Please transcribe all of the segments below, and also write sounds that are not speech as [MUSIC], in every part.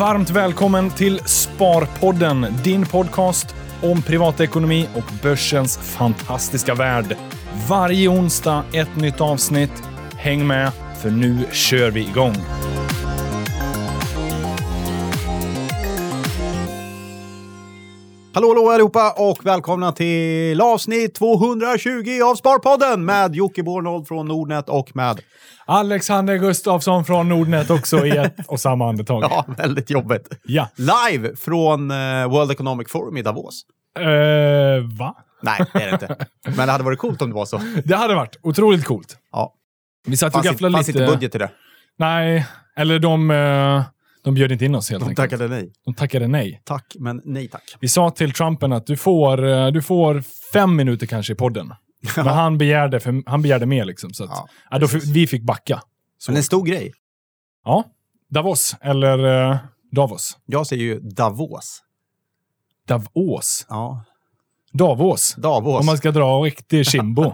Varmt välkommen till Sparpodden, din podcast om privatekonomi och börsens fantastiska värld. Varje onsdag ett nytt avsnitt. Häng med, för nu kör vi igång. Hallå, hallå allihopa och välkomna till avsnitt 220 av Sparpodden med Jocke Bornold från Nordnet och med... Alexander Gustafsson från Nordnet också i ett [LAUGHS] och samma andetag. Ja, väldigt jobbigt. Ja. Live från eh, World Economic Forum i Davos. Eh, va? Nej, det är det inte. [LAUGHS] Men det hade varit coolt om det var så. Det hade varit otroligt coolt. Ja. Vi satt och Fanns, inte, gafflade fanns lite. inte budget till det. Nej, eller de, eh, de bjöd inte in oss helt De enkelt. tackade nej. De tackade nej. Tack, men nej tack. Vi sa till Trumpen att du får, eh, du får fem minuter kanske i podden. [LAUGHS] Men han begärde, för, han begärde mer liksom. Så att, Ja, ja, då, vi fick backa. Så. Men en stor grej. Ja, Davos, eller eh, Davos. Jag säger ju Davos. Davos. Ja, Davos. Davos. Om man ska dra riktig kimbo. [LAUGHS]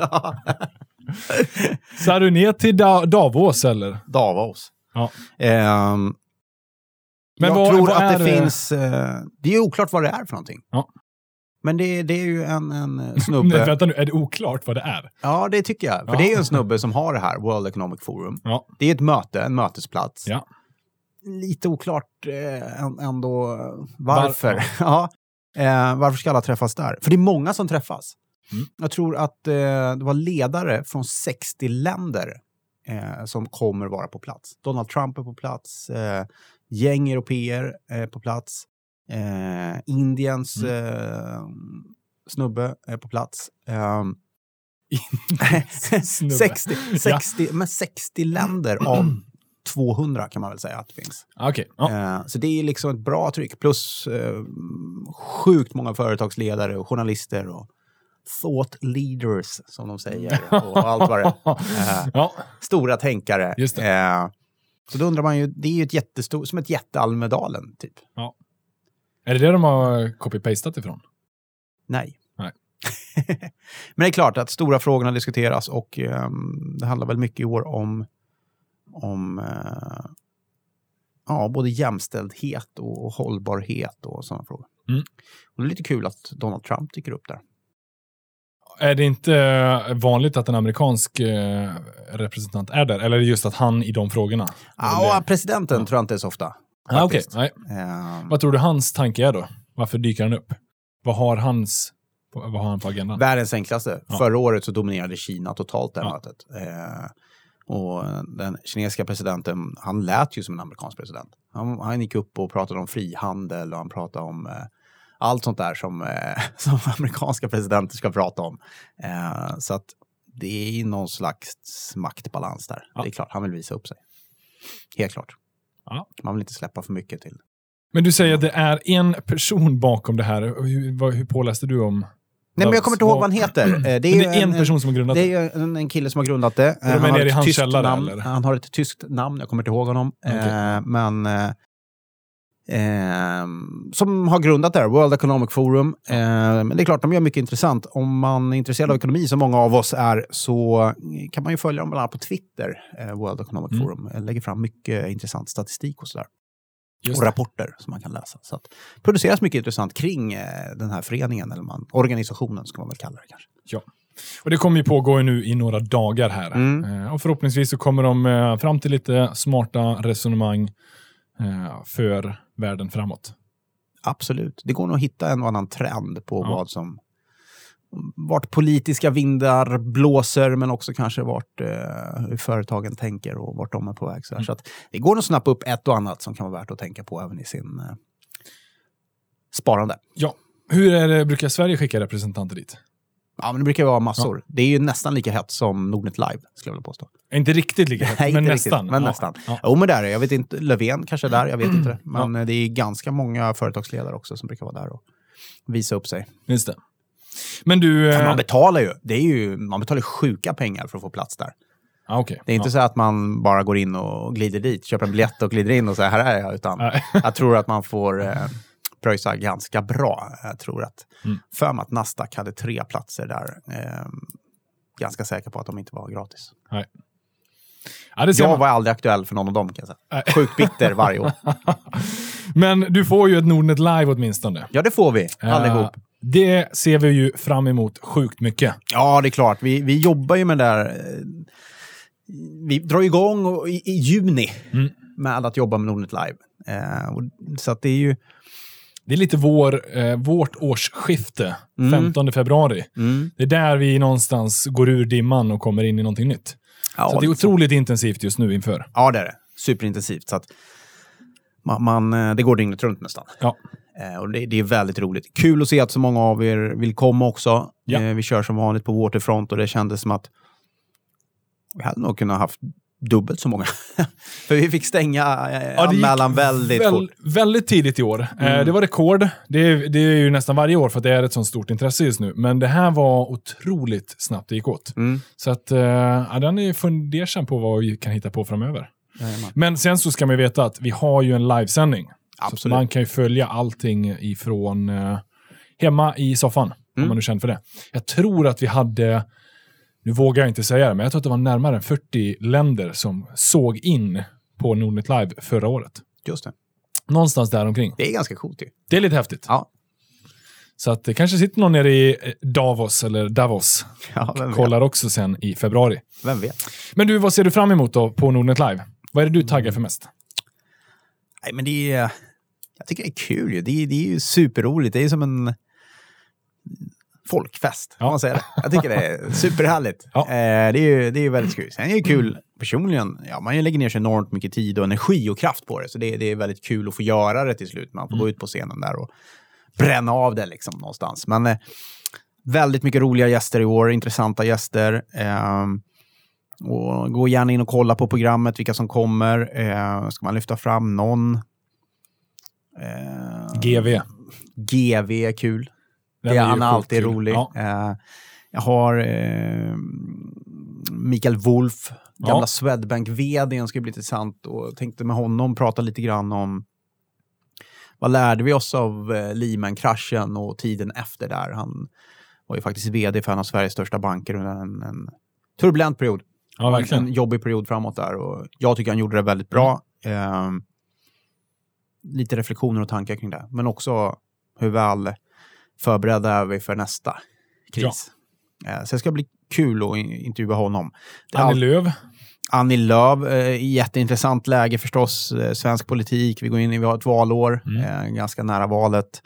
Så är du ner till da Davos eller? Davos. Ja. Ehm, Men jag vad- tror vad att det det? finns... Eh, det är oklart vad det är för någonting. Ja. Men det, det är ju en, en [LAUGHS] Nej, snubbe... vänta nu, är det oklart vad det är? Ja, det tycker jag. För Ja. det är ju en snubbe som har det här, World Economic Forum. Ja. Det är ett möte, en mötesplats. Ja. Lite oklart eh, än- ändå eh, varför. Var- [LAUGHS] ja. eh, varför ska alla träffas där? För det är många som träffas. Mm. Jag tror att eh, det var ledare från 60 länder eh, som kommer vara på plats. Donald Trump är på plats, eh, gäng europeer är på plats, eh, Indiens Mm. eh, snubbe är på plats. [LAUGHS] Snubbe. 60, 60, men 60 länder av [CLEARS THROAT] 200 kan man väl säga att det finns. Okej. Ja. Eh, så det är liksom ett bra tryck. Plus eh, sjukt många företagsledare och journalister och thought leaders som de säger. Och allt vad det är. [LAUGHS] Eh, ja. Stora tänkare. Så då undrar man ju, det är ju ett jättestort, som ett jätte-Almedalen typ. Är det det de har copy-pastat ifrån? Nej. Nej. [LAUGHS] Men det är klart att stora frågorna diskuteras och ehm, det handlar väl mycket i år om, om eh, ja, både jämställdhet och, och hållbarhet och sådana frågor. Mm. Och det är lite kul att Donald Trump dyker upp där. Är det inte eh, vanligt att en amerikansk eh, representant är där? Eller är det just att han i de frågorna? Ja, presidenten Ja. tror jag inte är så ofta. Ah, faktiskt. Nej. Ehm, Vad tror du hans tanke är då? Varför dyker han upp? Vad har, hans, vad har han på agendan? Världens enklaste. Ja. Förra året så dominerade Kina totalt det här Ja. mötet. Eh, och den kinesiska presidenten, han lät ju som en amerikansk president. Han, han gick upp och pratade om frihandel och han pratade om eh, allt sånt där som, eh, [LAUGHS] som amerikanska presidenter ska prata om. Eh, så att det är någon slags maktbalans där. Ja. Det är klart, han vill visa upp sig. Helt klart. Ja. Man vill inte släppa för mycket till. Men du säger att det är en person bakom det här. Hur, vad, hur påläste du om? Nej, men jag kommer inte ihåg vad han heter. Eh, [CLEARS THROAT] Det är, Det är en person som har grundat Det det. är en, en kille som har grundat det. är Eh, han, har ett tyskt namn. han har ett tyskt namn, jag kommer inte ihåg honom. Okej. Eh, men eh, som har grundat det här, World Economic Forum. Eh, men det är klart, de gör mycket intressant. Om man är intresserad av ekonomi, som många av oss är, så kan man ju följa dem bland annat på Twitter, eh, World Economic Mm. Forum. Lägger fram mycket intressant statistik och sådär. Just Och det. rapporter som man kan läsa. Så att produceras mycket intressant kring eh, den här föreningen, eller man, organisationen ska man väl kalla det kanske. Ja. Och det kommer ju pågå nu i några dagar här. Mm. Eh, och förhoppningsvis så kommer de eh, fram till lite smarta resonemang för världen framåt. Absolut. Det går nog att hitta en och annan trend på Ja. vad som vart politiska vindar blåser, men också kanske vart eh, hur företagen tänker och vart de är på väg. Så. Mm. så att det går nog att snappa upp ett och annat som kan vara värt att tänka på även i sin eh, sparande. Ja. Hur är det, brukar Sverige skicka representanter dit? Ja, men det brukar vara massor. Det är ju nästan lika hett som Nordnet Live, skulle jag vilja påstå. Inte riktigt lika [LAUGHS] hett, men inte nästan. Riktigt, men Ja. nästan. Ja. Jo, men där är Jag vet inte, Löfven kanske är där, jag vet inte det. Men eh, det är ganska många företagsledare också som brukar vara där och visa upp sig. Just det. Men du... Eh, man betalar ju, det är ju, man betalar sjuka pengar för att få plats där. ah, okej. Det är inte ja. så att man bara går in och glider dit, köper en biljett och glider in och säger här är jag. Utan jag tror att man får eh, pröjsa ganska bra. Jag tror att, Mm. för mig att Nasdaq hade tre platser där. Eh, ganska säker på att de inte var gratis. Ja, det ser Jag man. var aldrig aktuell för någon av dem kan jag säga. Nej. Sjukt bitter varje år. [LAUGHS] Men du får ju ett Nordnet Live åtminstone. Ja, det får vi allihop. Eh, det ser vi ju fram emot sjukt mycket. Ja, det är klart. Vi, vi jobbar ju med det där. eh, Vi drar igång i, i juni Mm. med att jobba med Nordnet Live. Eh, och, så att det är ju... Det är lite vår, eh, vårt årsskifte, 15 februari. Mm. Det är där vi någonstans går ur dimman och kommer in i någonting nytt. Ja, så det är otroligt intensivt just nu inför. Ja, det är det. Superintensivt. Så att man, man, eh, det går dygnet runt nästan. Ja. Eh, och det, det är väldigt roligt. Kul att se att så många av er vill komma också. Ja. Eh, vi kör som vanligt på Waterfront och det kändes som att vi hade nog kunnat haft dubbelt så många. [LAUGHS] För vi fick stänga eh, Ja, anmälan väldigt väl- fort. Väldigt tidigt i år. Eh, det var rekord. Det är, det är ju nästan varje år för att det är ett sånt stort intresse just nu. Men det här var otroligt snabbt det gick åt. Mm. Så att, eh, ja, den är fundersam på vad vi kan hitta på framöver. Jajamän. Men sen så ska man veta att vi har ju en livesändning. Så Absolut. man kan ju följa allting ifrån eh, hemma i soffan, om Mm. man nu känner för det. Jag tror att vi hade, nu vågar jag inte säga det, men jag tror att det var närmare än 40 länder som såg in på Nordnet Live förra året. Just det. Någonstans där omkring. Det är ganska coolt ju. Det är lite häftigt. Ja. Så att det kanske sitter någon nere i eh, Davos, eller Davos, [LAUGHS] Ja, vet? kollar också sen i februari. Vem vet? Men du, vad ser du fram emot då på Nordnet Live? Vad är det du taggar för mest? Nej, men det är... Jag tycker det är kul ju. Det är, det är ju superroligt. Det är som en folkfest, Ja. man säger det. Jag tycker det är [LAUGHS] superhärligt. Ja. Eh, det, är ju, det är ju väldigt kul. Sen är det kul personligen. Ja, man lägger ner så enormt mycket tid och energi och kraft på det. Så det, det är väldigt kul att få göra det till slut. Man får gå ut på scenen där och bränna av det liksom någonstans. Men eh, väldigt mycket roliga gäster i år, intressanta gäster. Ehm, och gå gärna in och kolla på programmet, vilka som kommer. Eh, ska man lyfta fram någon? Eh, GV. GV är kul. Den det är han är alltid kul. rolig. Ja. Eh, jag har eh, Mikael Wolf, gamla Ja. Swedbank-vdn, ska bli intressant. Och tänkte med honom prata lite grann om vad lärde vi oss av eh, Lehman-kraschen och tiden efter där. Han var ju faktiskt vd för en av Sveriges största banker under en, en turbulent period. Ja, verkligen. En jobbig period framåt där. Och jag tycker han gjorde det väldigt bra. Eh, lite reflektioner och tankar kring det. Men också hur väl förberedda är vi för nästa kris. Eh, så det ska bli kul att in- intervjua honom. Det Annie all- Lööf. Annie Lööf, eh, jätteintressant läge förstås. Eh, svensk politik, vi går in i, vi har ett valår, Mm. eh, ganska nära valet.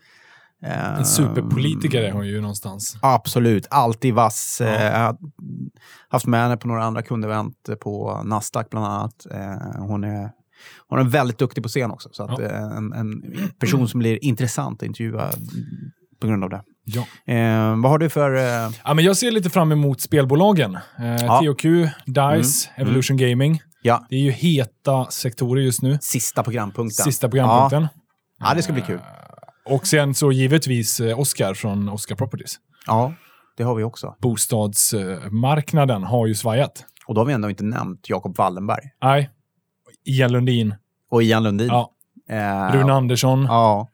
En superpolitiker är hon ju någonstans. Absolut, alltid vass. Ja. Haft med henne på några andra kundevent på Nasdaq bland annat. Hon, är, hon är väldigt duktig på scen också. Så att, Ja. en, en person som blir intressant att intervjua på grund av det. Ja. Eh, vad har du för... Eh, Ja, men jag ser lite fram emot spelbolagen. Eh, Ja. THQ, DICE, Mm. Evolution Gaming. ja, Det är ju heta sektorer just nu. sista programpunkten. Sista programpunkten. Ja. ja, det ska bli kul. Och sen så givetvis eh, Oscar från Oscar Properties. Ja, det har vi också. Bostadsmarknaden har ju svajat. Och då har vi ändå inte nämnt Jakob Wallenberg Nej. Ian Lundin. och Ian Lundin. Ja. Eh, Rune Andersson. Ja.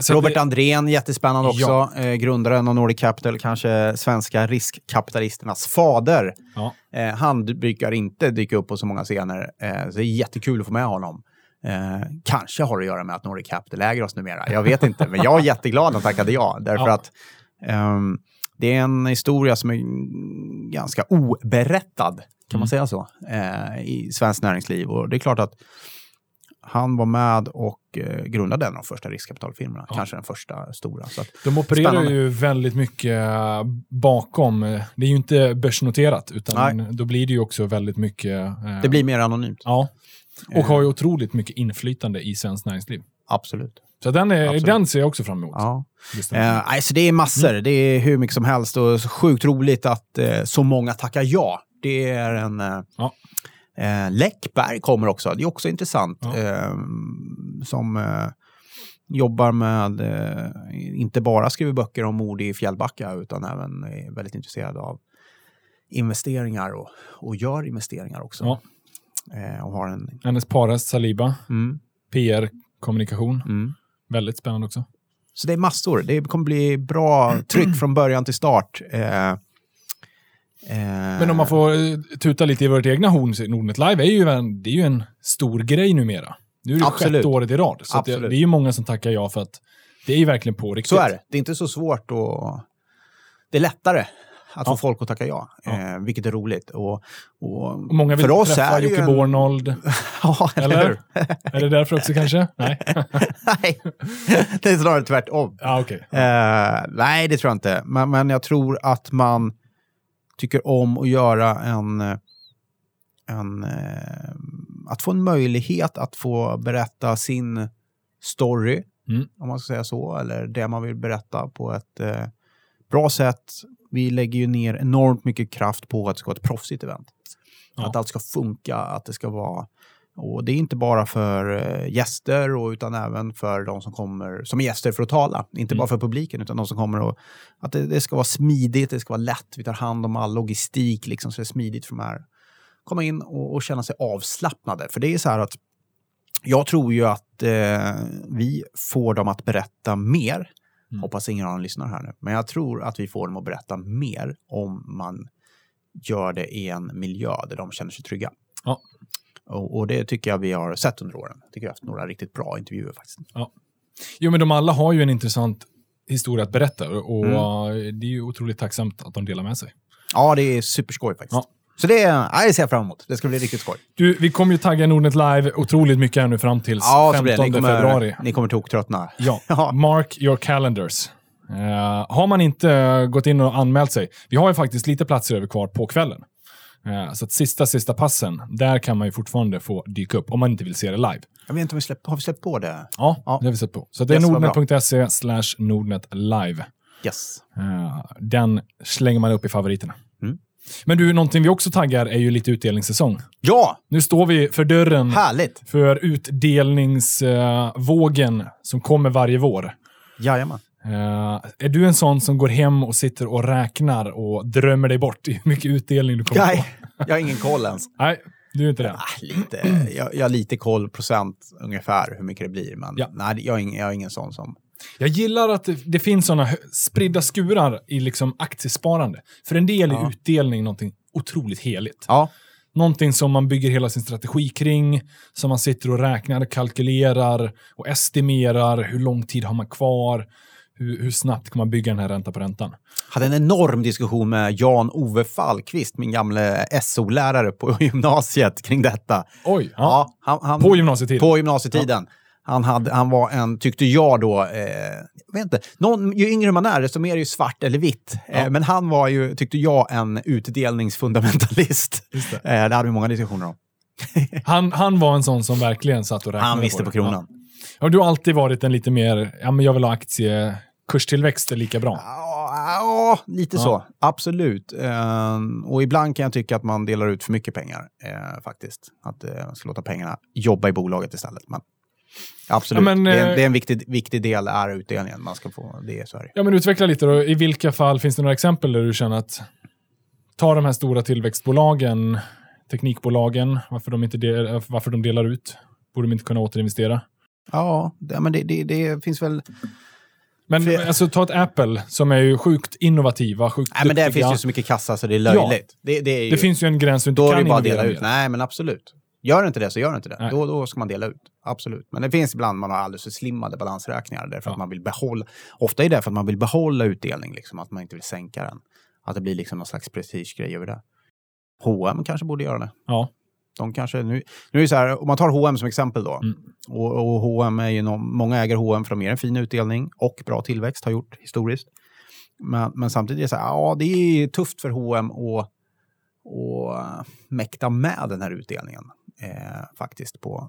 Så Robert det, Andrén, jättespännande också. Ja. Eh, grundaren av Nordic Capital, kanske svenska riskkapitalisternas fader. ja. Eh, han brukar inte dyka upp på så många scener, eh, så det är jättekul att få med honom. Eh, kanske har det att göra med att Nordic Capital äger oss numera. Jag vet inte, men jag är jätteglad att han tackade ja. Därför Ja. att ehm, det är en historia som är ganska oberättad, kan Mm. man säga så, eh, i svenskt näringsliv. Och det är klart att han var med och eh, grundade en av de första riskkapitalfirmorna, Ja. kanske den första stora. Så att, De opererar Spännande. ju väldigt mycket eh, bakom. eh, Det är ju inte börsnoterat, utan Nej. då blir det ju också väldigt mycket... eh, det blir mer anonymt. Ja. Och har ju otroligt mycket inflytande i svenskt näringsliv. Absolut. Så den, är, Absolut. den ser jag också fram emot. Ja. Eh, nej, så det är massor. Det är hur mycket som helst och sjukt roligt att eh, så många tackar ja. Det är en... Eh, Ja. Eh, Läckberg kommer också. Det är också intressant. Ja. Eh, som eh, jobbar med, eh, inte bara skriver böcker om mord i Fjällbacka, utan även är väldigt intresserad av investeringar och, och gör investeringar också. Ja. Eh, och har en... Hennes paras Saliba, Mm, PR-kommunikation. mm. Väldigt spännande också. Så det är massor. Det kommer bli bra tryck [CLEARS THROAT] från början till start. Eh, Men om man får eh, tuta lite i vårt egna horn, Nordnet Live är ju en, det är ju en stor grej numera. Nu är det Absolut. sjätte året i rad. Så det, det är ju många som tackar ja för att det är ju verkligen på riktigt. Så är det. Det är inte så svårt att... Det är lättare att få Ja. folk att tacka ja, Ja. Eh, vilket är roligt. Och, och, Och många vill för oss träffa är Jocke en- Bornold. [LAUGHS] Ja, eller? Är det därför också kanske? [LAUGHS] Nej. Nej, [LAUGHS] det är snarare tvärtom. Ja, okej. Eh, nej, det tror jag inte. Men, men jag tror att man tycker om att göra en... eh, en eh, att få en möjlighet att få berätta sin story, Mm. om man ska säga så, eller det man vill berätta på ett eh, bra sätt. Vi lägger ju ner enormt mycket kraft på att det ska vara ett proffsigt event. Ja. Att allt ska funka, att det ska vara... Och det är inte bara för eh, gäster, och, utan även för de som kommer som gäster för att tala. Inte Mm. bara för publiken, utan de som kommer och... Att det, det ska vara smidigt, det ska vara lätt. Vi tar hand om all logistik, liksom, så det är smidigt för de här. Komma in och, och känna sig avslappnade. För det är så här att jag tror ju att eh, vi får dem att berätta mer. Mm. Hoppas ingen av dem lyssnar här nu. Men jag tror att vi får dem att berätta mer om man gör det i en miljö där de känner sig trygga. Ja. Och, och det tycker jag vi har sett under åren. Jag tycker vi har haft några riktigt bra intervjuer faktiskt. Jo, men de alla har ju en intressant historia att berätta och Mm. eh, det är ju otroligt tacksamt att de delar med sig. Ja, det är superskoj faktiskt. Ja. Så det, är- ja, det ser jag fram emot. Det ska bli riktigt skoj. Du, vi kommer ju tagga Nordnet Live otroligt mycket här nu fram till Ja, så 15 blir det. Ni kommer, februari. Ni kommer toktröttna. Ja, [LAUGHS] Ja. mark your calendars. Eh, har man inte gått in och anmält sig, vi har ju faktiskt lite platser över kvar på kvällen. Eh, så att sista, sista passen, där kan man ju fortfarande få dyka upp om man inte vill se det live. Jag vet inte om vi släpp, har vi släppt på det? Ja, Ja. det har vi sett på. Så det är Yes, nordnet.se slash nordnetlive. Yes. Eh, den slänger man upp i favoriterna. Mm. Men du, någonting vi också taggar är ju lite utdelningssäsong. Ja, Nu står vi för dörren härligt! för utdelningsvågen som kommer varje vår. Jajamän. Eh, är du en sån som går hem och sitter och räknar och drömmer dig bort i hur mycket utdelning du kommer Nej, få? jag har ingen koll ens. Nej, du är inte det. Ah, lite, jag, jag har lite koll procent ungefär hur mycket det blir. Men Ja. nej, jag är, ingen, jag är ingen sån som... Jag gillar att det, det finns såna hö- spridda skurar i liksom aktiesparande. För en del är Ja. utdelning någonting otroligt heligt. Ja, Någonting som man bygger hela sin strategi kring, som man sitter och räknar, kalkylerar och estimerar. Hur lång tid har man kvar? Hur, hur snabbt kan man bygga den här ränta på räntan? hade en enorm diskussion med Jan-Ove Fallqvist, min gamle SO-lärare på [LAUGHS] gymnasiet, kring detta. Oj! Ja. Ja, han, han, På gymnasietiden? På gymnasietiden. Han, hade, han var en, tyckte jag då, eh, jag vet inte, någon, ju yngre man är desto mer är ju svart eller vitt. Eh, Ja. men han var ju, tyckte jag, en utdelningsfundamentalist. [LAUGHS] Just det. Eh, det hade vi många diskussioner om. [LAUGHS] Han, han var en sån som verkligen satt och räknade Han visste det. på kronan. Ja. Ja, du har alltid varit en lite mer, ja men jag vill ha aktie, kurstillväxt är lika bra. Ja, lite Ja. så. Absolut. Eh, och ibland kan jag tycka att man delar ut för mycket pengar, eh, faktiskt. Att eh, man ska låta pengarna jobba i bolaget istället. Men absolut, Ja, men, det, är, eh, det är en viktig, viktig del, är utdelningen. Man ska få det, är det. Ja, men utveckla lite då. I vilka fall finns det några exempel där du känner att ta de här stora tillväxtbolagen, teknikbolagen, varför de, inte del, varför de delar ut? Borde de inte kunna återinvestera? Ja, det, men det, det, det finns väl... Men För- alltså, ta ett Apple som är ju sjukt innovativa, sjukt Nej, men där finns ju så mycket kassa så det är löjligt. Det, det är ju, Det finns ju en gräns du inte då kan bara att dela ut. Nej, men absolut. Gör inte det så gör inte det. Nej. Då, då ska man dela ut. Absolut. Men det finns ibland man har alldeles för slimmade balansräkningar. Därför Ja. att man vill behålla, ofta är det för att man vill behålla utdelning, liksom, att man inte vill sänka den. Att det blir liksom någon slags prestigegrej över det. H&M kanske borde göra det. Ja. De kanske, nu, nu är så här, om man tar H&M som exempel då. Mm. Och, och H&M är ju någon, många äger H&M för de ger en fin utdelning och bra tillväxt, har gjort historiskt. Men, men samtidigt är det så här, ja det är tufft för H&M att och mäkta med den här utdelningen eh, faktiskt på,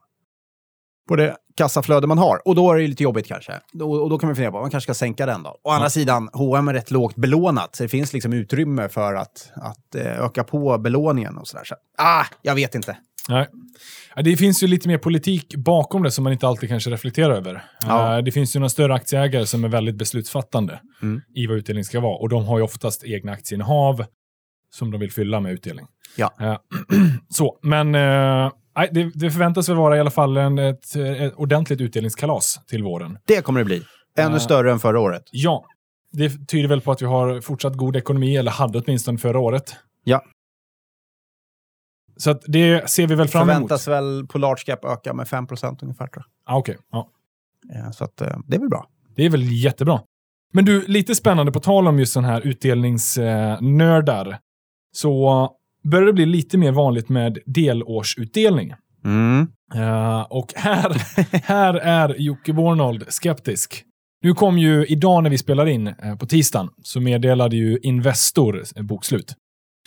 på det kassaflöde man har. Och då är det lite jobbigt kanske. Då, och då kan man fundera på man kanske ska sänka den då. Å andra Ja. sidan, H&M är rätt lågt belånat, så det finns liksom utrymme för att, att eh, öka på belåningen och sådär. Så, ah, jag vet inte. Nej. Det finns ju lite mer politik bakom det som man inte alltid kanske reflekterar över. Ja. Eh, Det finns ju några större aktieägare som är väldigt beslutsfattande Mm. i vad utdelning ska vara. Och de har ju oftast egna aktieinnehav som de vill fylla med utdelning. Ja. Eh, [CLEARS THROAT] Så, men nej, det, det förväntas väl vara i alla fall en, ett, ett ordentligt utdelningskalas till våren. Det kommer det bli. Ännu Eh. större än förra året. Ja, det tyder väl på att vi har fortsatt god ekonomi, eller hade åtminstone förra året. Ja. Så att det ser vi väl fram emot. Förväntas väl på large cap öka med 5% ungefär tror Ah, Okej, ja. jag. Eh, Så att, eh, det är väl bra. Det är väl jättebra. Men du, lite spännande på tal om just sån här utdelningsnördar. Så börjar det bli lite mer vanligt med delårsutdelning. Mm. Eh, och här, [LAUGHS] här är Jocke Bornold skeptisk. Nu kom ju idag när vi spelar in, eh, på tisdagen, så meddelade ju Investor eh, bokslut.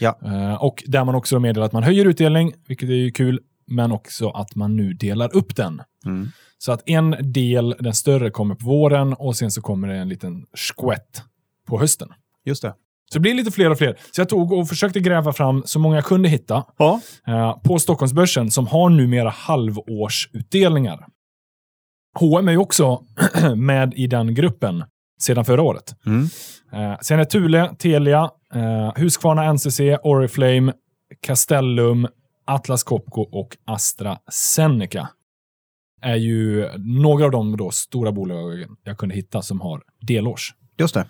Ja. Eh, och där man också meddelar att man höjer utdelning, vilket är ju kul, men också att man nu delar upp den. Mm. Så att en del, den större, kommer på våren och sen så kommer det en liten skvätt på hösten. Just det. Så det blir lite fler och fler. Så jag tog och försökte gräva fram så många jag kunde hitta Ja. eh, på Stockholmsbörsen som har numera halvårsutdelningar. H&M är ju också [CLEARS THROAT] med i den gruppen sedan förra året. Mm. Eh, sen är Thule, Telia, eh, Husqvarna NCC, Oriflame, Castellum, Atlas Copco och AstraZeneca är ju några av de då stora bolagen jag kunde hitta som har delårs. Just det.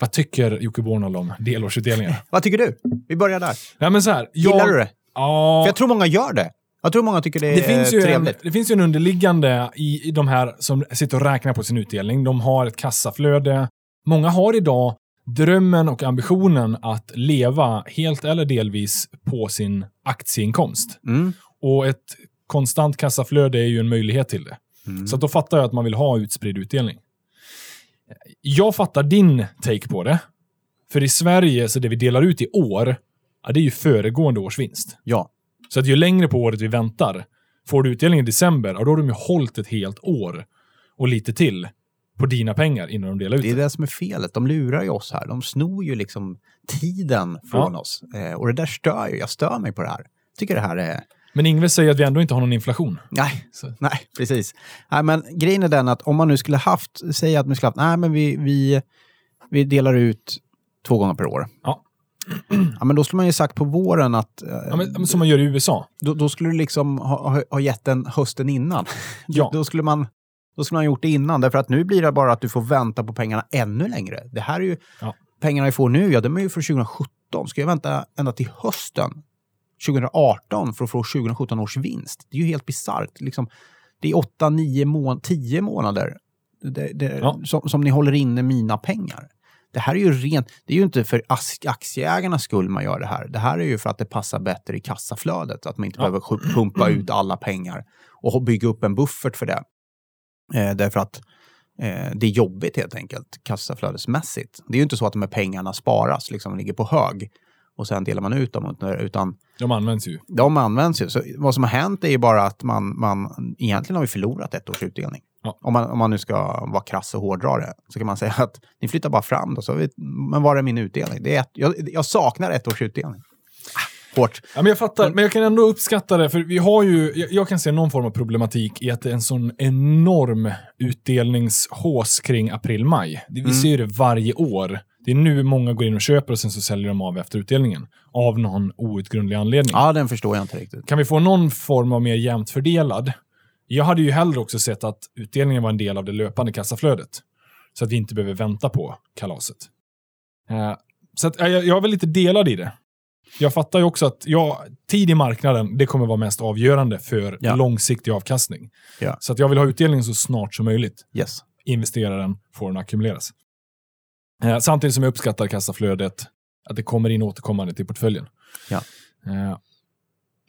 Vad tycker Jocke Bornold om delårsutdelningar? [LAUGHS] Vad tycker du? Vi börjar där. Nej, men så här, jag, Gillar du det? Ja, För jag tror många gör det. Jag tror många tycker det är det finns, ju en, trevligt. det finns ju en underliggande i, i de här som sitter och räknar på sin utdelning. De har ett kassaflöde. Många har idag drömmen och ambitionen att leva helt eller delvis på sin aktieinkomst. Mm. Och ett konstant kassaflöde är ju en möjlighet till det. Mm. Så att då fattar jag att man vill ha utspridd utdelning. Jag fattar din take på det. För i Sverige, så det vi delar ut i år, ja, det är ju föregående års vinst. Ja. Så att ju längre på året vi väntar, får du utdelning i december, ja, då har de ju hållit ett helt år och lite till på dina pengar innan de delar ut Det är det. som är felet. De lurar ju oss här. De snor ju liksom tiden från oss. Eh, och det där stör ju. Jag stör mig på det här. tycker det här är... Men Ingve säger att vi ändå inte har någon inflation. Nej, Så. nej precis. Nej, men grejen är den att om man nu skulle haft, säg att man skulle haft, nej men vi, vi, vi delar ut två gånger per år. Ja. [CLEARS THROAT] Ja, men då skulle man ju sagt på våren att eh, Ja, men, men som man gör i USA. då, då skulle du liksom ha, ha, ha gett den hösten innan. [LAUGHS] Ja. Då skulle man då skulle man ha gjort det innan, därför att nu blir det bara att du får vänta på pengarna ännu längre. Det här är ju, Ja. pengarna vi får nu, ja de är ju från 2017. Ska jag vänta ända till hösten 2018 för att få 2017 års vinst? Det är ju helt bisarrt. Liksom, det är 8, 9, mån 10 månader det, det, Ja. som, som ni håller inne mina pengar. Det här är ju rent, det är ju inte för as- aktieägarnas skull man gör det här. Det här är ju för att det passar bättre i kassaflödet. Att man inte Ja. behöver pumpa ut alla pengar och bygga upp en buffert för det. Eh, därför att eh, det är jobbigt helt enkelt, kassaflödesmässigt. Det är ju inte så att de här pengarna sparas, liksom ligger på hög och sen delar man ut dem, utan De används ju. de används ju. Så vad som har hänt är ju bara att man, man egentligen har vi förlorat ett års utdelning. Ja. Om, man, om man nu ska vara krass och hårdra det, så kan man säga att ni flyttar bara fram då, så vi, men var är min utdelning? Det är ett, jag, jag saknar ett års utdelning. Hårt. Ja, men jag fattar, men jag kan ändå uppskatta det, för vi har ju, jag, jag kan se någon form av problematik i att det är en sån enorm utdelningshås kring april-maj. Vi ser det varje år. Det är nu många går in och köper och sen så säljer de av efter utdelningen. Av någon outgrundlig anledning. Ja, den förstår jag inte riktigt. Kan vi få någon form av mer jämnt fördelad? Jag hade ju hellre också sett att utdelningen var en del av det löpande kassaflödet. Så att vi inte behöver vänta på kalaset. Eh, så att, eh, jag, jag är väl lite delad i det. Jag fattar ju också att ja, tid i marknaden, det kommer vara mest avgörande för Ja. långsiktig avkastning. Ja. Så att jag vill ha utdelning så snart som möjligt. Yes. Investeraren får den ackumuleras. Eh, samtidigt som jag uppskattar kassaflödet, att det kommer in återkommande till portföljen. Ja. Eh,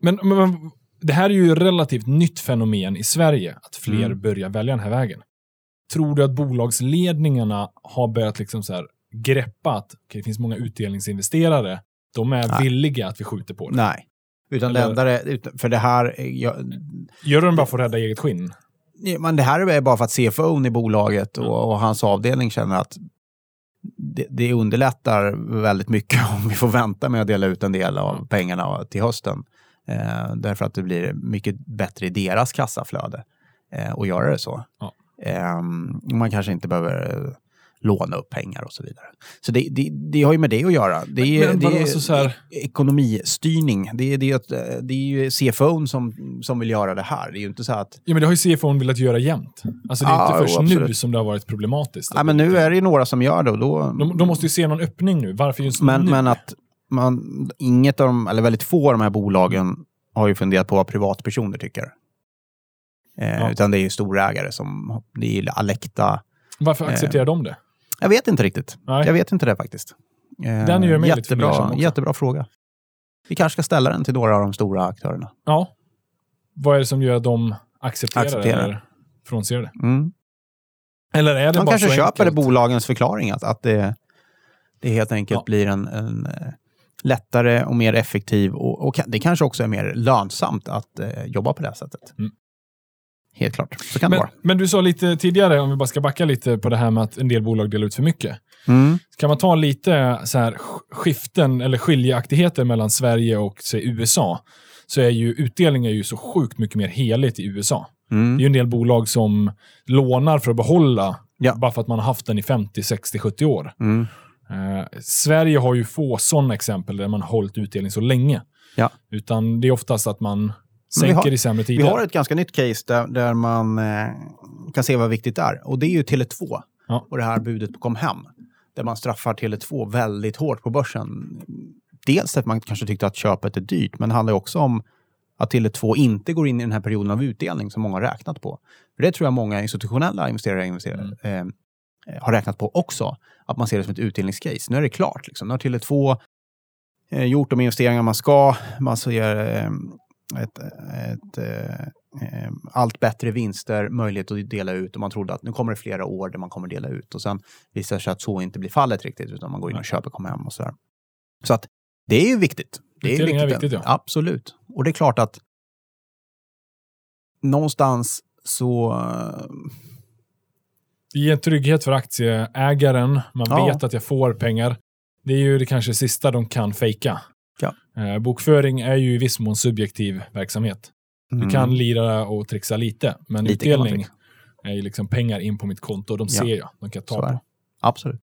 men, men det här är ju ett relativt nytt fenomen i Sverige, att fler Mm. börjar välja den här vägen. Tror du att bolagsledningarna har börjat liksom så här greppa att okej, det finns många utdelningsinvesterare, de är Nej. villiga att vi skjuter på det? Nej. Utan utan- för det här, är- jag, Gör de bara för att rädda eget skinn? men det här är bara för att CFO i bolaget och, och hans avdelning känner att det, det underlättar väldigt mycket [LAUGHS] om vi får vänta med att dela ut en del av pengarna till hösten. Eh, därför att det blir mycket bättre i deras kassaflöde eh, att göra det så. Ja. Eh, man kanske inte behöver eh, låna upp pengar och så vidare. Så det, det, det har ju med det att göra. Det är, Men det är så så här- ekonomistyrning. Det är, det, är, ett- det är ju CFO som, som vill göra det här. Det är ju inte så att Ja, men det har ju CFO velat göra jämt. Alltså det är Ja, inte först jo, nu absolut. som det har varit problematiskt. Ja, men nu är det ju några som gör det och då... De, de måste ju se någon öppning nu. Varför just men, nu? men att man, inget av de, eller väldigt få av de här bolagen har ju funderat på vad privatpersoner tycker. Eh, Ja. Utan det är ju storägare som, det är Alecta. Varför accepterar de det? Jag vet inte riktigt. Nej. Jag vet inte det faktiskt. Eh, Den gör mig lite fundersam jättebra, också. jättebra fråga. Vi kanske ska ställa den till några av de stora aktörerna. Ja. Vad är det som gör att de accepterar, Accepterar. eller frånser det? Mm. Eller är det De bara kanske så köper enkelt? bolagens förklaring, att, att det, det helt enkelt Ja. blir en, en eh, lättare och mer effektiv och, och det kanske också är mer lönsamt att eh, jobba på det här sättet. Mm. Helt klart, så kan det Men, vara. men du sa lite tidigare, om vi bara ska backa lite på det här med att en del bolag delar ut för mycket. Mm. Kan man ta lite så här sk- skiften eller skiljaktigheter mellan Sverige och säg, USA, så är ju utdelning är ju så sjukt mycket mer heligt i USA. Det är Mm. ju en del bolag som lånar för att behålla, Ja. bara för att man har haft den i 50, 60, 70 år. Mm. Eh, Sverige har ju få sådana exempel där man har hållit utdelning så länge. Ja. Utan det är oftast att man sänker vi har- i sämre Vi tider. har ett ganska nytt case där, där man eh, kan se vad viktigt det är. Och det är ju Tele2 Ja. och det här budet på kom hem. Där man straffar Tele2 väldigt hårt på börsen. Dels att man kanske tyckte att köpet är dyrt, men det handlar också om att Tele2 inte går in i den här perioden av utdelning som många har räknat på. För det tror jag många institutionella investerare, investerare Mm. eh, har räknat på också. Att man ser det som ett utdelningscase. Nu är det klart. Liksom. Nu har Tele2 eh, gjort de investeringar man ska. Man ser eh, ett, ett, eh, allt bättre vinster, möjlighet att dela ut och man trodde att nu kommer det flera år där man kommer dela ut och sen visar sig att så inte blir fallet riktigt utan man går in och köper, kommer hem och sådär. Så att det är ju viktigt. Det är Utdelning är viktigt, viktigt, ja. Absolut. Och det är klart att någonstans så... eh, Det ger en trygghet för aktieägaren. Man Ja. vet att jag får pengar. Det är ju det kanske sista de kan fejka. Ja. Eh, bokföring är ju i viss mån subjektiv verksamhet. Du Mm. kan lira och trixa lite, men Lite utdelning är ju liksom pengar in på mitt konto. De Ja. ser jag. De kan ta Så är på. Absolut.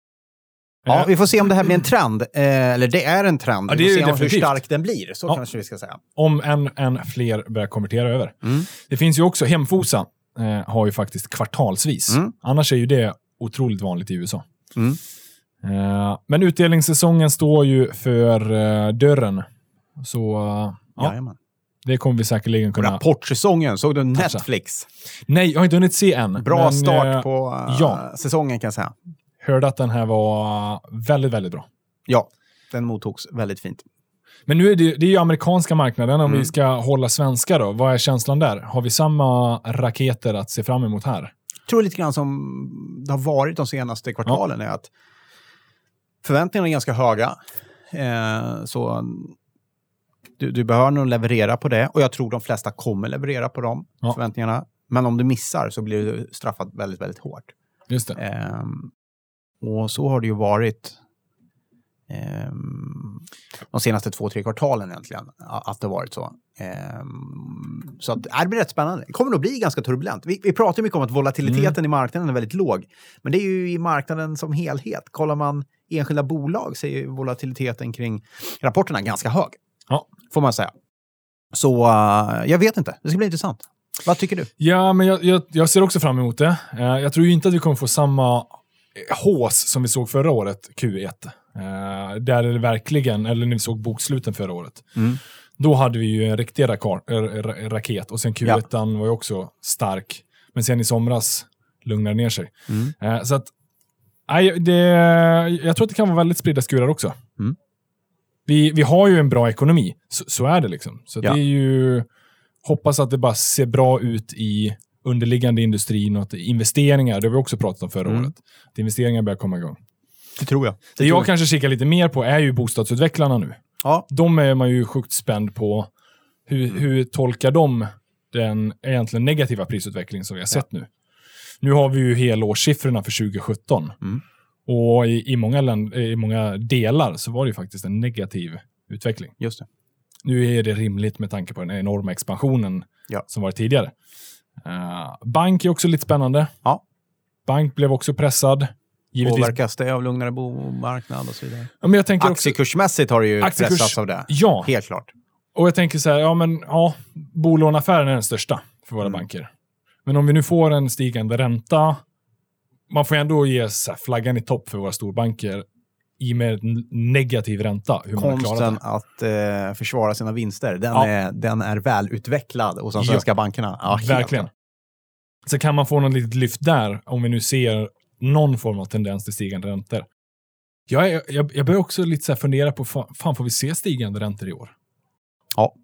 Ja, Eh, vi får se om det här blir en trend. Eh, eller det är en trend. Ja, vi det får se om hur definitivt. stark den blir. Så Ja. kanske vi ska säga. Om än, än fler börjar konvertera över. Mm. Det finns ju också, Hemfosa eh, har ju faktiskt kvartalsvis. Mm. Annars är ju det otroligt vanligt i USA. Mm. Eh, men utdelningssäsongen står ju för dörren. Så eh, ja, Jajamän. det kommer vi säkerligen kunna... Rapportsäsongen, såg du. Netflix? Nej, jag har inte hunnit se än. Bra men, start eh, på eh, ja. säsongen kan jag säga. Hörde att den här var väldigt, väldigt bra. Ja, den mottogs väldigt fint. Men nu är det, det är ju amerikanska marknaden. Om Mm. vi ska hålla svenska då, vad är känslan där? Har vi samma raketer att se fram emot här? Jag tror lite grann som det har varit de senaste kvartalen är att förväntningarna är ganska höga. Eh, så du, du behöver nog leverera på det och jag tror de flesta kommer leverera på de Ja. förväntningarna. Men om du missar så blir du straffad väldigt, väldigt hårt. Just det. Ehm, och så har det ju varit ehm, de senaste två, tre kvartalen egentligen. Att det har varit så. Ehm, så att, äh, det blir rätt spännande. Det kommer nog bli ganska turbulent. Vi, vi pratar mycket om att volatiliteten Mm. i marknaden är väldigt låg. Men det är ju i marknaden som helhet. Kollar man enskilda bolag så är ju volatiliteten kring rapporterna ganska hög. Ja. Får man säga. Så äh, jag vet inte. Det ska bli intressant. Vad tycker du? Ja, men jag, jag, jag ser också fram emot det. Eh, jag tror ju inte att vi kommer få samma eh, hås som vi såg förra året, Q1. Eh, där det verkligen, eller när vi såg boksluten förra året. Mm. Då hade vi ju en riktig rakar, äh, ra- raket och sen Q1 var ju också stark. Men sen i somras lugnade ner sig. Mm. Så att, nej, det, jag tror att det kan vara väldigt spridda skurar också. Mm. Vi, vi har ju en bra ekonomi, så, så är det liksom. Så Ja. det är ju, hoppas att det bara ser bra ut i underliggande industrin och att investeringar, det har vi också pratat om förra Mm. året, att investeringar börjar komma igång. Det tror jag. Det jag kanske kikar lite mer på är ju bostadsutvecklarna nu. Ja. De är man ju sjukt spänd på. Hur, Mm. hur tolkar de den egentligen negativa prisutveckling som vi har sett nu? Nu har vi ju helårssiffrorna för 2017. Mm. Och i, i, många länd, i många delar så var det ju faktiskt en negativ utveckling. Just det. Nu är det rimligt med tanke på den enorma expansionen Ja. som var tidigare. Eh, bank är också lite spännande. Ja. Bank blev också pressad. Givetvis. Påverkas det av lugnare bomarknad och så vidare? Ja, men jag tänker också, Aktiekursmässigt har det ju Aktiekurs- pressats av det. ja, Helt klart. Och jag tänker så här, ja men ja, bolåneaffären är den största för våra Mm. banker. Men om vi nu får en stigande ränta, man får ändå ge flaggan i topp för våra storbanker i med en negativ ränta. Hur Konsten att eh, försvara sina vinster, den, Ja. är, den är välutvecklad hos de Ja. svenska bankerna. Ja, Verkligen. Så kan man få något litet lyft där, om vi nu ser någon form av tendens till stigande räntor. Jag, är, jag, jag börjar också lite så fundera på, fa- fan får vi se stigande räntor i år? Ja.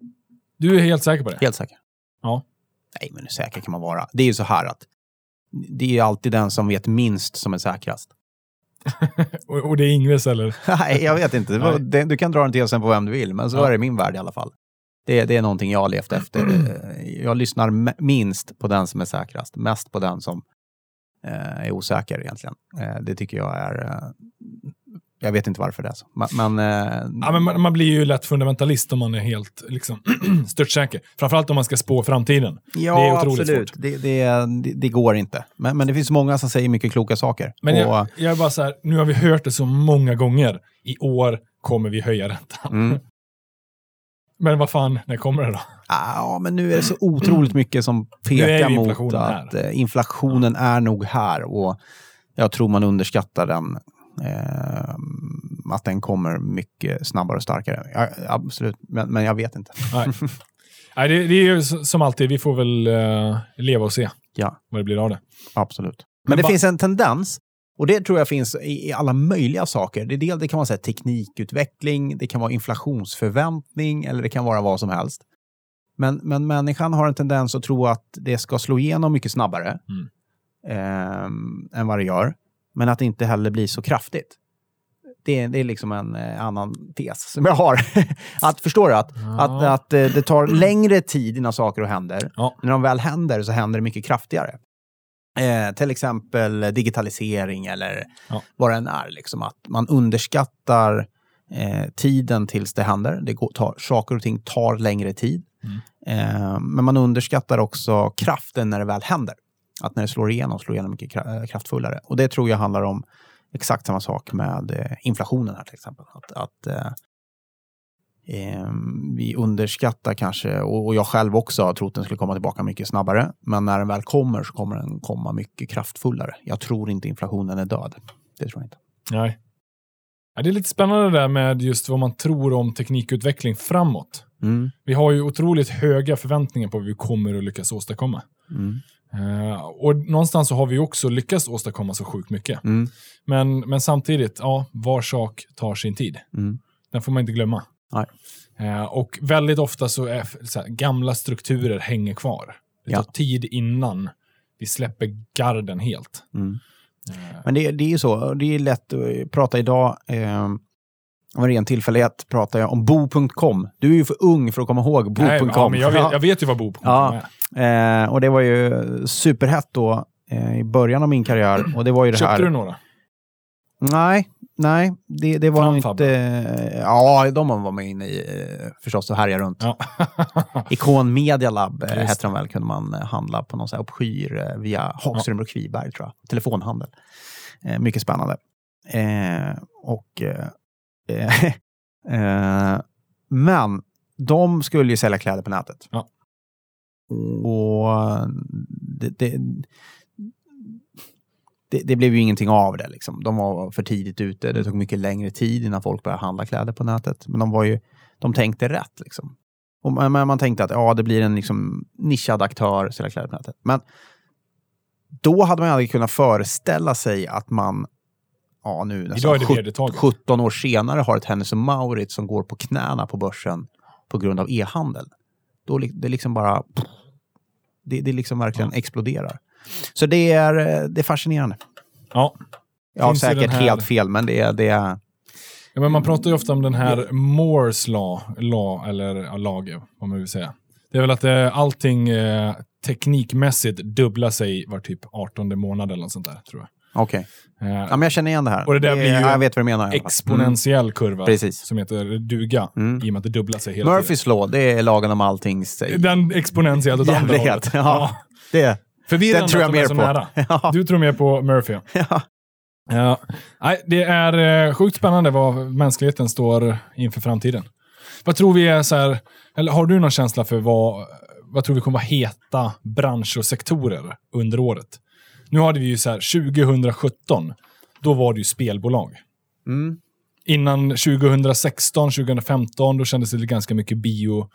Du är helt säker på det? Helt säker. Ja. Nej, men hur säker kan man vara? Det är ju så här att det är alltid den som vet minst som är säkrast. [LAUGHS] Och, och det är Ingves eller? [LAUGHS] Nej, jag vet inte. Var- det, du kan dra den till sen på vem du vill, men så Ja. är det i min värld i alla fall. Det, det är någonting jag har levt efter. [CLEARS THROAT] Eh, Jag lyssnar minst på den som är säkrast, mest på den som eh, är osäker egentligen. Eh, det tycker jag är... Eh, jag vet inte varför det är så. Men, men, eh, Ja, men man, man blir ju lätt fundamentalist om man är helt liksom, [CLEARS THROAT] störtsäker. Framförallt om man ska spå framtiden. ja, det är otroligt absolut. svårt. Det, det, det, går inte. Men, men det finns många som säger mycket kloka saker. Men Och, jag, jag är bara så här, nu har vi hört det så många gånger. I år kommer vi höja räntan. mm. [LAUGHS] Men vad fan, när kommer det då? Ja, men nu är det så otroligt mycket som pekar mot att här. eh, inflationen är nog här och jag tror man underskattar den. Eh, att den kommer mycket snabbare och starkare. Ja, absolut, men, men jag vet inte. Nej, [LAUGHS] Nej det, det är som alltid, vi får väl eh, leva och se Ja, vad det blir av det. absolut. Men, Men det finns en tendens, och det tror jag finns i, i alla möjliga saker. Det, är del, det kan vara så här, teknikutveckling, det kan vara inflationsförväntning eller det kan vara vad som helst. Men, men människan har en tendens att tro att det ska slå igenom mycket snabbare ehm, än vad det gör. Men att det inte heller blir så kraftigt. Det, är- det är liksom en eh, annan tes som jag har. [LAUGHS] att Förstår du? Att, Ja. att, att eh, det tar längre tid innan saker händer. Ja. När de väl händer så händer det mycket kraftigare. Eh, till exempel digitalisering eller Ja. vad det än är. Liksom, att man underskattar eh, tiden tills det händer. Det går, tar, saker och ting tar längre tid. Mm. Eh, men man underskattar också kraften när det väl händer. Att när det slår igenom, slår igenom mycket eh, kraftfullare. Och det tror jag handlar om exakt samma sak med eh, inflationen här till exempel. Att, att eh, eh, vi underskattar kanske, och, och jag själv också har trott den skulle komma tillbaka mycket snabbare. Men när den väl kommer så kommer den komma mycket kraftfullare. Jag tror inte inflationen är död. Det tror jag inte. Nej. Ja, det är lite spännande det där med just vad man tror om teknikutveckling framåt. Mm. Vi har ju otroligt höga förväntningar på vad vi kommer att lyckas åstadkomma. Mm. Eh, och någonstans så har vi också lyckats åstadkomma så sjukt mycket. Mm. Men, men samtidigt, ja, var sak tar sin tid. Mm. Den får man inte glömma. Eh, och väldigt ofta så är så här, gamla strukturer hänger kvar. Det tar Ja. tid innan vi släpper garden helt. Mm. Eh, Men det, det är ju så, det är lätt att prata idag. Eh, av en ren tillfällighet pratar jag om bo.com. Du är ju för ung för att komma ihåg bo.com. ja, men jag, vet, jag vet ju vad Bo.com Ja. är. Eh, och det var ju superhett då eh, i början av min karriär. Och det var ju det Köpte här... du några? Nej, nej. Det, det var Framfab. inte... Ja, de var man inne i eh, förstås och härjade runt. Ja. [LAUGHS] Ikon Media Lab eh, hette de väl, kunde man eh, handla på någon sån här uppskyr eh, via Hagström och Kviberg tror jag. Telefonhandel. Eh, mycket spännande. Eh, och... [LAUGHS] Eh, men de skulle ju sälja kläder på nätet. Ja. Och det, det, det, det blev ju ingenting av det. Liksom. De var för tidigt ute. Det tog mycket längre tid innan folk började handla kläder på nätet. Men de, var ju, de tänkte rätt. Liksom. Och man, man tänkte att ja, det blir en liksom, nischad aktör sälja kläder på nätet. Men då hade man aldrig kunnat föreställa sig att man ja, nu Idag nästan är det sjut- vedertaget. 17 år senare har ett Hennes Mauritz som går på knäna på börsen på grund av e-handel. Då det liksom bara... Det, det liksom verkligen exploderar. Så det är, eh, det är fascinerande. Ja. Jag har säkert här- helt fel, men det är... Det är Ja, men man pratar ju ofta om den här Moores law, law eller ja, lag, vad man vill säga. Det är väl att eh, allting eh, teknikmässigt dubblar sig var typ 18 månad eller något sånt där, tror jag. Okej. Eh, Ja, men jag känner igen det här. Och det där blir ju ja, jag vet vad du menar. exponentiell kurva Precis. som heter duga, Mm. i och med att det dubblar sig hela Murphys law, det är lagen om alltings... tiden. Den exponentiellt åt andra hållet. Ja. Det, Förvirrande Den tror jag mer på. nära. [LAUGHS] ja. Du tror mer på Murphy. [LAUGHS] Ja. Ja. Nej, det är eh, sjukt spännande vad mänskligheten står inför framtiden. Vad tror vi är så här, eller har du någon känsla för vad, vad tror vi kommer vara heta branscher och sektorer under året? Nu hade vi ju så här 2017, då var det ju spelbolag. Mm. innan 2016, 2015, då kändes det ganska mycket bio,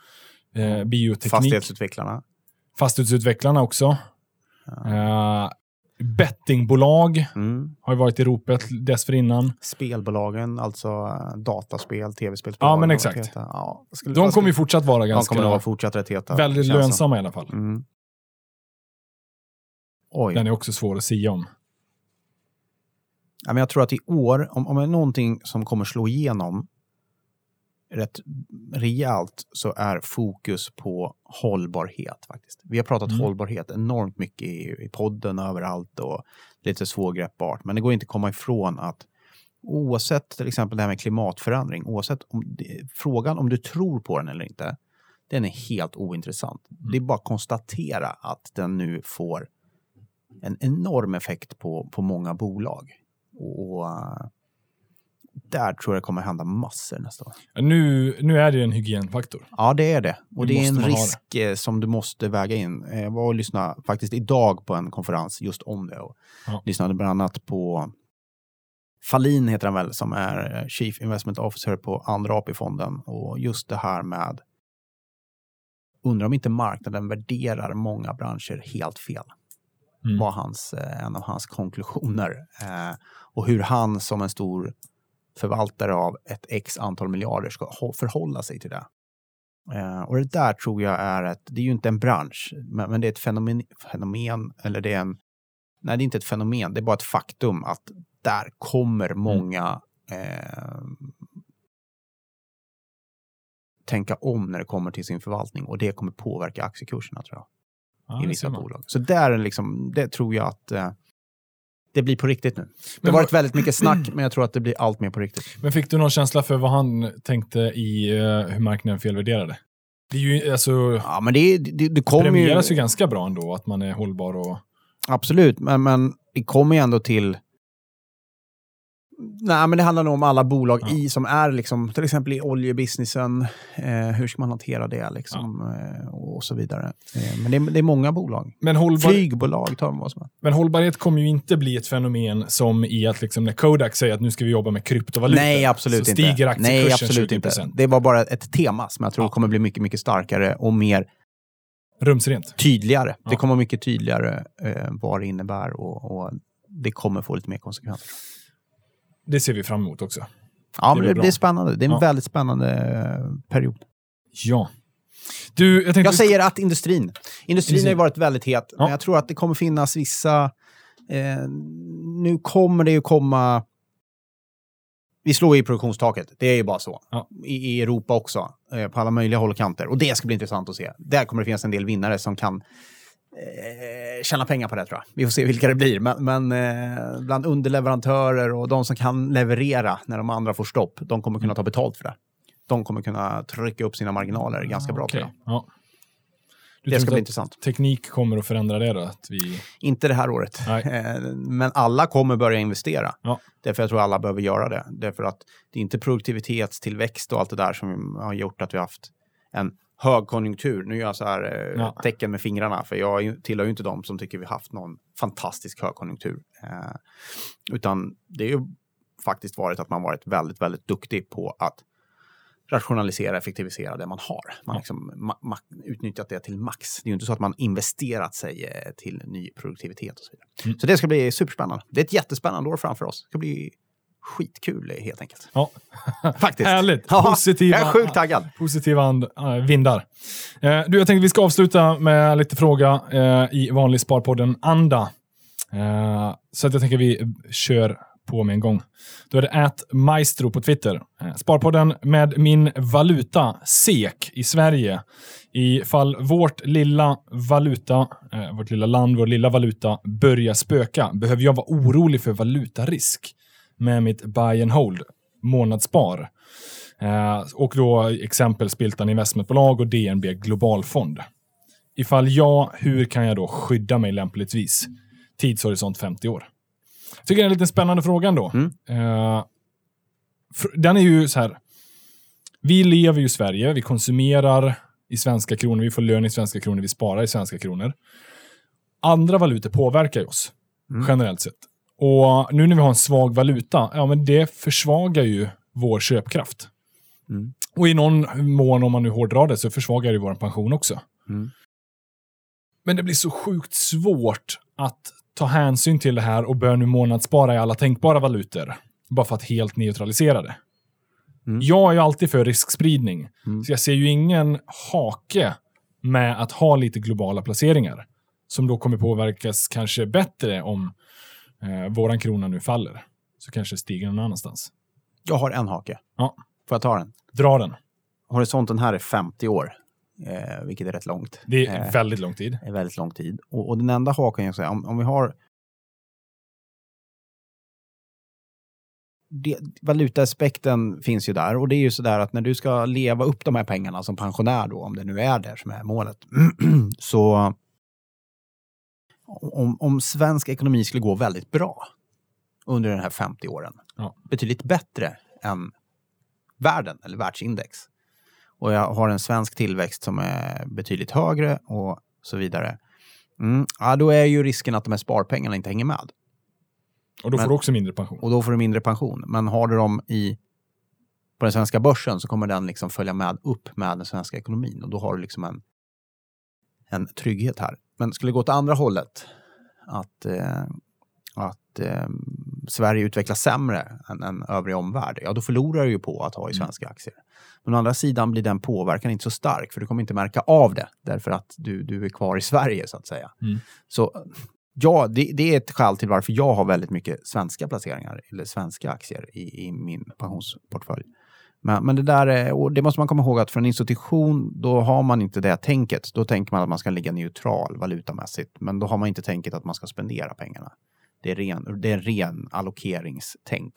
eh, bioteknik. Fastighetsutvecklarna. Fastighetsutvecklarna också. Eh, bettingbolag Mm. har ju varit i ropet dessförinnan. Spelbolagen, alltså eh, dataspel, tv-spel. Ja, men exakt. Ja, skulle, De kommer ju fortsatt vara de ganska kommer att vara fortsatt rätt heta. väldigt känns som. lönsamma i alla fall. Mm. Oj. Den är också svår att sia om. Ja, men jag tror att i år, om, om det är någonting som kommer slå igenom rätt rejält så är fokus på hållbarhet. faktiskt. Vi har pratat Mm. hållbarhet enormt mycket i, i podden överallt och lite svårgreppbart. Men det går inte att komma ifrån att oavsett till exempel det här med klimatförändring, oavsett om frågan om du tror på den eller inte, den är helt ointressant. Det är bara att konstatera att den nu får en enorm effekt på, på många bolag. Och, och eh, där tror jag det kommer hända massor nästa år. Nu, nu är det en hygienfaktor. Ja, det är det. Och Det det är en risk eh, som du måste väga in. Eh, Jag var och lyssnade faktiskt idag på en konferens just om det. Och Ja. Lyssnade bland annat på Falin heter han väl, som är eh, Chief Investment Officer på Andra AP-fonden. Och just det här med undrar om inte marknaden värderar många branscher helt fel. Mm. var hans, eh, en av hans konklusioner. Eh, och hur han som en stor förvaltare av ett x antal miljarder ska hå- förhålla sig till det. Eh, och det där tror jag är ett, det är ju inte en bransch, men, men det är ett fenomen, fenomen, eller det är en, nej det är inte ett fenomen, det är bara ett faktum att där kommer många eh, tänka om när det kommer till sin förvaltning och det kommer påverka aktiekurserna tror jag Ja, i vissa bolag. Så där är liksom, det tror jag att eh, det blir på riktigt nu. Det Men har varit väldigt mycket snack, [CLEARS THROAT] men jag tror att det blir allt mer på riktigt. Men fick du någon känsla för vad han tänkte i eh, hur marknaden felvärderade? Det är ju, alltså, Ja, men det, det, det kommer ju... premieras ju ganska bra ändå, att man är hållbar och... Absolut, men, men det kommer ju ändå till... Nej, men det handlar nog om alla bolag Ja. i som är liksom, till exempel i oljebusinessen. Eh, hur ska man hantera det liksom, eh, och så vidare. Eh, men det är, det är många bolag. Men, hållbar, Flygbolag tar man vad som är. men hållbarhet kommer ju inte bli ett fenomen som i att liksom när Kodak säger att nu ska vi jobba med kryptovalutor. Nej, absolut så inte. stiger aktiekursen Nej, absolut 20%. inte. Det var bara ett tema som jag tror Ja. kommer bli mycket, mycket starkare och mer Rumsrent. tydligare. Ja. Det kommer mycket tydligare eh, vad det innebär och, och det kommer få lite mer konsekvenser. Det ser vi fram emot också. Ja, Det men blir det, bra. det är spännande. Det är en Ja. väldigt spännande eh, period. Ja. Du, jag. Jag säger att industrin. Industrin Industrin. har ju varit väldigt het, Ja. men jag tror att det kommer finnas vissa... Eh, nu kommer det ju komma... Vi slår i produktionstaket, det är ju bara så. Ja. I, I Europa också, eh, på alla möjliga håll och kanter. Och det ska bli intressant att se. Där kommer det finnas en del vinnare som kan eh, tjäna pengar på det tror jag. Vi får se vilka det blir. Men, men eh, bland underleverantörer och de som kan leverera när de andra får stopp, de kommer kunna ta betalt för det. De kommer kunna trycka upp sina marginaler ganska bra jag. Ja. Du Det ska bli intressant. Teknik kommer att förändra det då? Att vi... Inte det här året. Nej. [LAUGHS] Eh, Men alla kommer börja investera. Ja. Därför jag tror alla behöver göra det. Därför att det är inte produktivitetstillväxt och allt det där som har gjort att vi har haft en högkonjunktur. Nu gör jag så här eh, Ja. tecken med fingrarna, för jag tillhör ju inte de som tycker vi haft någon fantastisk högkonjunktur. Eh, utan det är ju faktiskt varit att man varit väldigt, väldigt duktig på att rationalisera, effektivisera det man har. Man har liksom ma- ma- utnyttjat det till max. Det är ju inte så att man investerat sig eh, till ny produktivitet och så vidare. Mm. Så det ska bli superspännande. Det är ett jättespännande år framför oss. Det ska bli skitkul helt enkelt. Ja. [LAUGHS] Faktiskt. Härligt. Positiva, Jag är sjukt taggad. positiva and, äh, vindar. Eh, du, jag tänkte vi ska avsluta med lite fråga eh, i vanlig Sparpodden-anda. Eh, så att jag tänker vi kör på med en gång. Då är det at Maestro på Twitter. Eh, Sparpodden med min valuta, SEK, i Sverige. Ifall vårt lilla valuta, eh, vårt lilla land, vår lilla valuta börjar spöka, behöver jag vara orolig för valutarisk med mitt buy and hold, månadsspar. Eh, och då exempel Spiltan Investmentbolag och DNB Globalfond. Ifall ja, hur kan jag då skydda mig lämpligtvis? Tidshorisont 50 år. Jag tycker det är en lite spännande fråga ändå. Mm. Eh, den är ju så här. Vi lever ju i Sverige, vi konsumerar i svenska kronor, vi får lön i svenska kronor, vi sparar i svenska kronor. Andra valutor påverkar ju oss, Mm. generellt sett. Och nu när vi har en svag valuta, ja men det försvagar ju vår köpkraft. Mm. Och i någon mån, om man nu hårdrar det, så försvagar det vår pension också. Mm. Men det blir så sjukt svårt att ta hänsyn till det här och börja nu månadsspara i alla tänkbara valutor. Bara för att helt neutralisera det. Mm. Jag är ju alltid för riskspridning. Mm. Så jag ser ju ingen hake med att ha lite globala placeringar. Som då kommer påverkas kanske bättre om eh, våran krona nu faller. Så kanske det stiger någon annanstans. Jag har en hake. Ja. Får jag ta den? Dra den. Horisonten här är 50 år, eh, vilket är rätt långt. Det är Eh, väldigt lång tid. är väldigt lång tid. Och, och den enda haken jag säger, om, om vi har det, valutaaspekten finns ju där och det är ju sådär att när du ska leva upp de här pengarna som pensionär då, om det nu är det som är målet, [CLEARS THROAT] så om, om svensk ekonomi skulle gå väldigt bra under den här 50 åren, Ja. betydligt bättre än världen eller världsindex, och jag har en svensk tillväxt som är betydligt högre och så vidare, mm, ja, då är ju risken att de här sparpengarna inte hänger med. Och då Men- får du också mindre pension. Och då får du mindre pension. Men har du dem i, på den svenska börsen så kommer den liksom följa med upp med den svenska ekonomin. Och då har du liksom en, en trygghet här. Men skulle det gå åt andra hållet, att, eh, att eh, Sverige utvecklas sämre än, än övrig omvärld, ja då förlorar du ju på att ha i svenska aktier. Men å andra sidan blir den påverkan inte så stark, för du kommer inte märka av det, därför att du, du är kvar i Sverige, så att säga. Mm. Så ja, det, det är ett skäl till varför jag har väldigt mycket svenska placeringar, eller svenska aktier, i, i min pensionsportfölj. Men, men det där är, och det måste man komma ihåg att för en institution, då har man inte det tänket. Då tänker man att man ska ligga neutral valutamässigt, men då har man inte tänket att man ska spendera pengarna. Det är, ren, det är en ren allokeringstänk.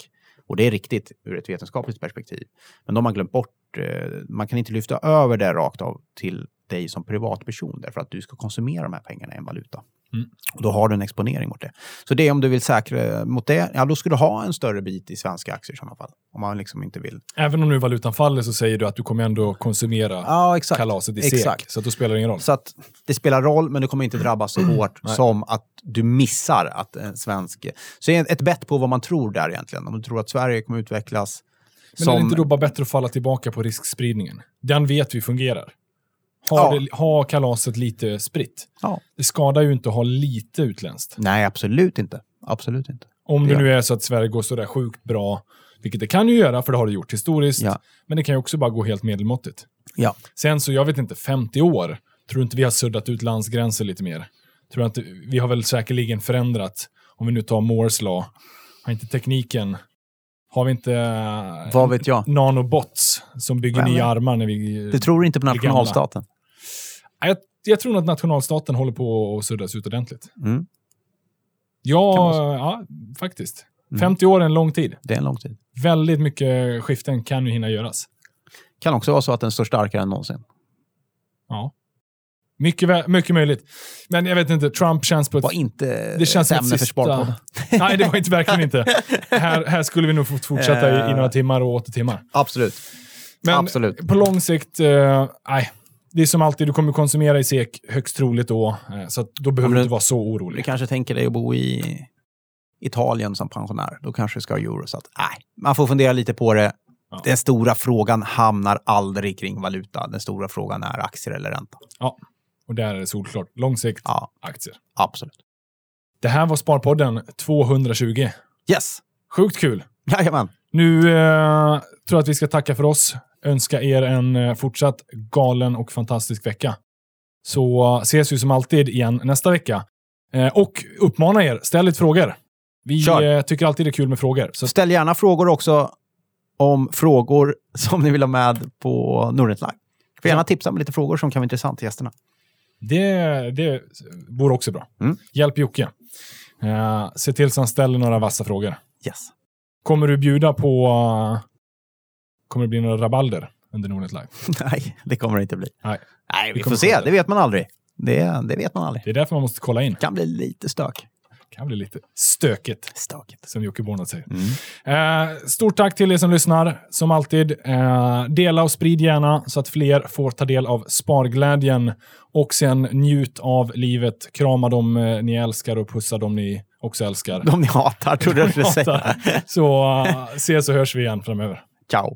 Och det är riktigt ur ett vetenskapligt perspektiv. Men de har glömt bort, eh, man kan inte lyfta över det rakt av till dig som privatperson därför att du ska konsumera de här pengarna i en valuta. Mm. Och då har du en exponering mot det. Så det är om du vill säkra mot det, ja då ska du ha en större bit i svenska aktier i sådana fall. Om man liksom inte vill. Även om nu valutan faller så säger du att du kommer ändå konsumera Ja, exakt. kalaset i Exakt. SEK. Så att då spelar det ingen roll. Så att det spelar roll, men du kommer inte drabbas så hårt Nej. som att du missar att en svensk... Så ett bett på vad man tror där egentligen. Om du tror att Sverige kommer utvecklas Men som... är det inte då bara bättre att falla tillbaka på riskspridningen? Den vet vi fungerar. Ha, Ja. det, ha kalaset lite spritt. Ja. Det skadar ju inte att ha lite utländskt. Nej, absolut inte. Absolut inte. Om det Ja. nu är så att Sverige går sådär sjukt bra, vilket det kan ju göra, för det har det gjort historiskt. Ja. Men det kan ju också bara gå helt medelmåttigt. Ja. Sen så, jag vet inte, 50 år, tror du inte vi har suddat ut landsgränser lite mer? Tror inte, vi har väl säkerligen förändrat, om vi nu tar Moores law, har inte tekniken, har vi inte Vad vet jag? nanobots som bygger Vem nya armar när vi... Du tror inte på Det nationalstaten? Jag, jag tror att nationalstaten håller på att suddas ut ordentligt. Mm. Ja, ja faktiskt. Mm. 50 år är en lång tid. Det är en lång tid. Väldigt mycket skiften kan ju hinna göras. Kan också vara så att den står starkare än någonsin. Ja. Mycket, mycket möjligt. Men jag vet inte, Trump känns på ett... Var inte Det känns ett ämne ett för sista... Sparpodden. [LAUGHS] Nej, det var inte, verkligen inte. [LAUGHS] Här, här skulle vi nog fått fortsätta i, i några timmar och åter timmar. Absolut. Men Absolut. på lång sikt, eh, nej. Det är som alltid, du kommer konsumera i SEK högst troligt då. Eh, så då behöver du inte vara så Du orolig. kanske tänker dig att bo i Italien som pensionär. Då kanske du ska ha euro. Så att, nej, man får fundera lite på det. Ja. Den stora frågan hamnar aldrig kring valuta. Den stora frågan är aktier eller ränta. Ja, och där är det solklart. Lång sikt, Ja, aktier. absolut. Det här var Sparpodden 220. Yes! Sjukt kul. Jajamän. Nu eh, tror jag att vi ska tacka för oss. Önska er en eh, fortsatt galen och fantastisk vecka. Så eh, ses vi som alltid igen nästa vecka. Eh, och uppmana er, ställ lite frågor. Vi Kör. tycker alltid det är kul med frågor. Så Ställ gärna frågor också om frågor [LAUGHS] som ni vill ha med på Nordnet Live. Får gärna tipsa med lite frågor som kan vara intressant till gästerna. det, det vore också bra. Mm. Hjälp Jocke. Eh, se till så han ställer några vassa frågor. Yes. Kommer du bjuda på... kommer det bli några rabalder under Nordnet Live? [LAUGHS] Nej, det kommer det inte bli. Nej. Nej, vi får se. Det vet man aldrig. Det, det vet man aldrig. Det är därför man måste kolla in. Det kan bli lite stök. kan bli lite stökigt, Stökigt. som Jocke Bornat säger. Mm. Eh, stort tack till er som lyssnar. Som alltid, eh, dela och sprid gärna så att fler får ta del av sparglädjen. Och sen njut av livet. Krama dem eh, ni älskar och pussa dem ni också älskar. De ni hatar, trodde jag skulle säga. Så uh, ses och hörs vi igen framöver. Chào!